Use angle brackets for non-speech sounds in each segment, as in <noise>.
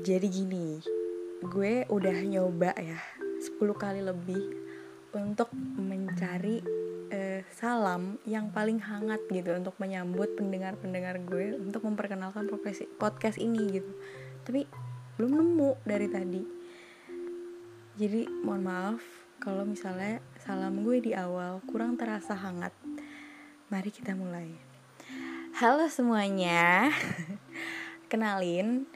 Jadi gini, gue udah nyoba ya 10 kali lebih untuk mencari eh, salam yang paling hangat gitu untuk menyambut pendengar-pendengar gue untuk memperkenalkan podcast ini gitu. Tapi belum nemu dari tadi. Jadi mohon maaf kalau misalnya salam gue di awal kurang terasa hangat. Mari kita mulai. Halo semuanya. <laughs> Kenalin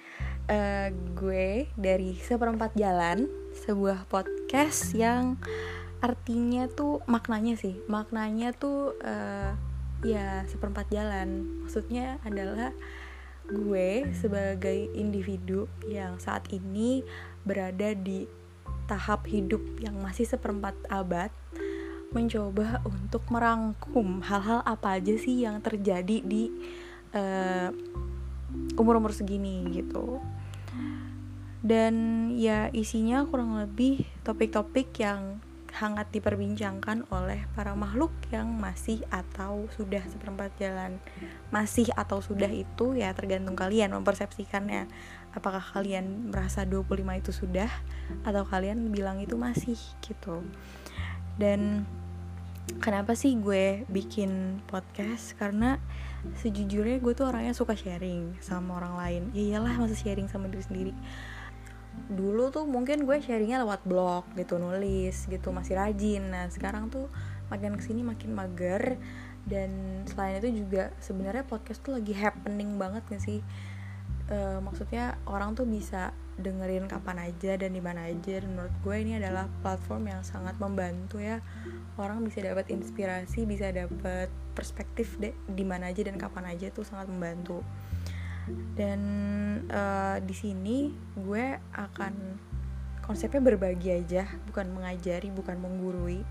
uh, gue dari seperempat jalan sebuah podcast yang artinya tuh maknanya sih. Maknanya tuh uh, ya seperempat jalan. Maksudnya adalah gue sebagai individu yang saat ini berada di tahap hidup yang masih seperempat abad mencoba untuk merangkum hal-hal apa aja sih yang terjadi di uh, umur-umur segini gitu. Dan ya isinya kurang lebih topik-topik yang hangat diperbincangkan oleh para makhluk yang masih atau sudah seperempat jalan masih atau sudah itu ya tergantung kalian mempersepsikannya. Apakah kalian merasa 25 itu sudah atau kalian bilang itu masih gitu. Dan kenapa sih gue bikin podcast? Karena sejujurnya gue tuh orangnya suka sharing sama orang lain. Ya iyalah masa sharing sama diri sendiri. Dulu tuh mungkin gue sharingnya lewat blog gitu nulis gitu masih rajin. Nah sekarang tuh makin ke sini makin mager. Dan selain itu juga sebenarnya podcast tuh lagi happening banget gak sih e, maksudnya orang tuh bisa dengerin kapan aja dan di mana aja. Dan menurut gue ini adalah platform yang sangat membantu ya. Orang bisa dapat inspirasi bisa dapat perspektif deh di mana aja dan kapan aja tuh sangat membantu. Dan uh, di sini gue akan konsepnya berbagi aja bukan mengajari bukan menggurui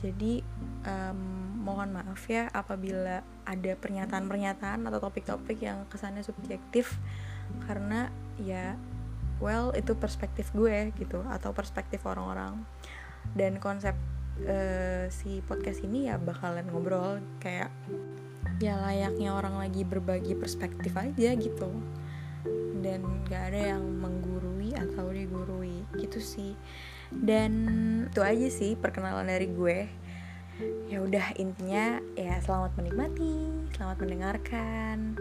jadi um, mohon maaf ya apabila ada pernyataan-pernyataan atau topik-topik yang kesannya subjektif. Karena ya well itu perspektif gue gitu atau perspektif orang-orang. Dan konsep uh, si podcast ini ya bakalan ngobrol kayak ya layaknya orang lagi berbagi perspektif aja gitu. Dan gak ada yang menggurui atau digurui. Gitu sih dan itu aja sih perkenalan dari gue ya udah intinya ya selamat menikmati selamat mendengarkan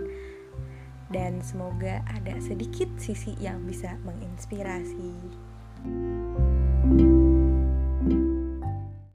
dan semoga ada sedikit sisi yang bisa menginspirasi. thank you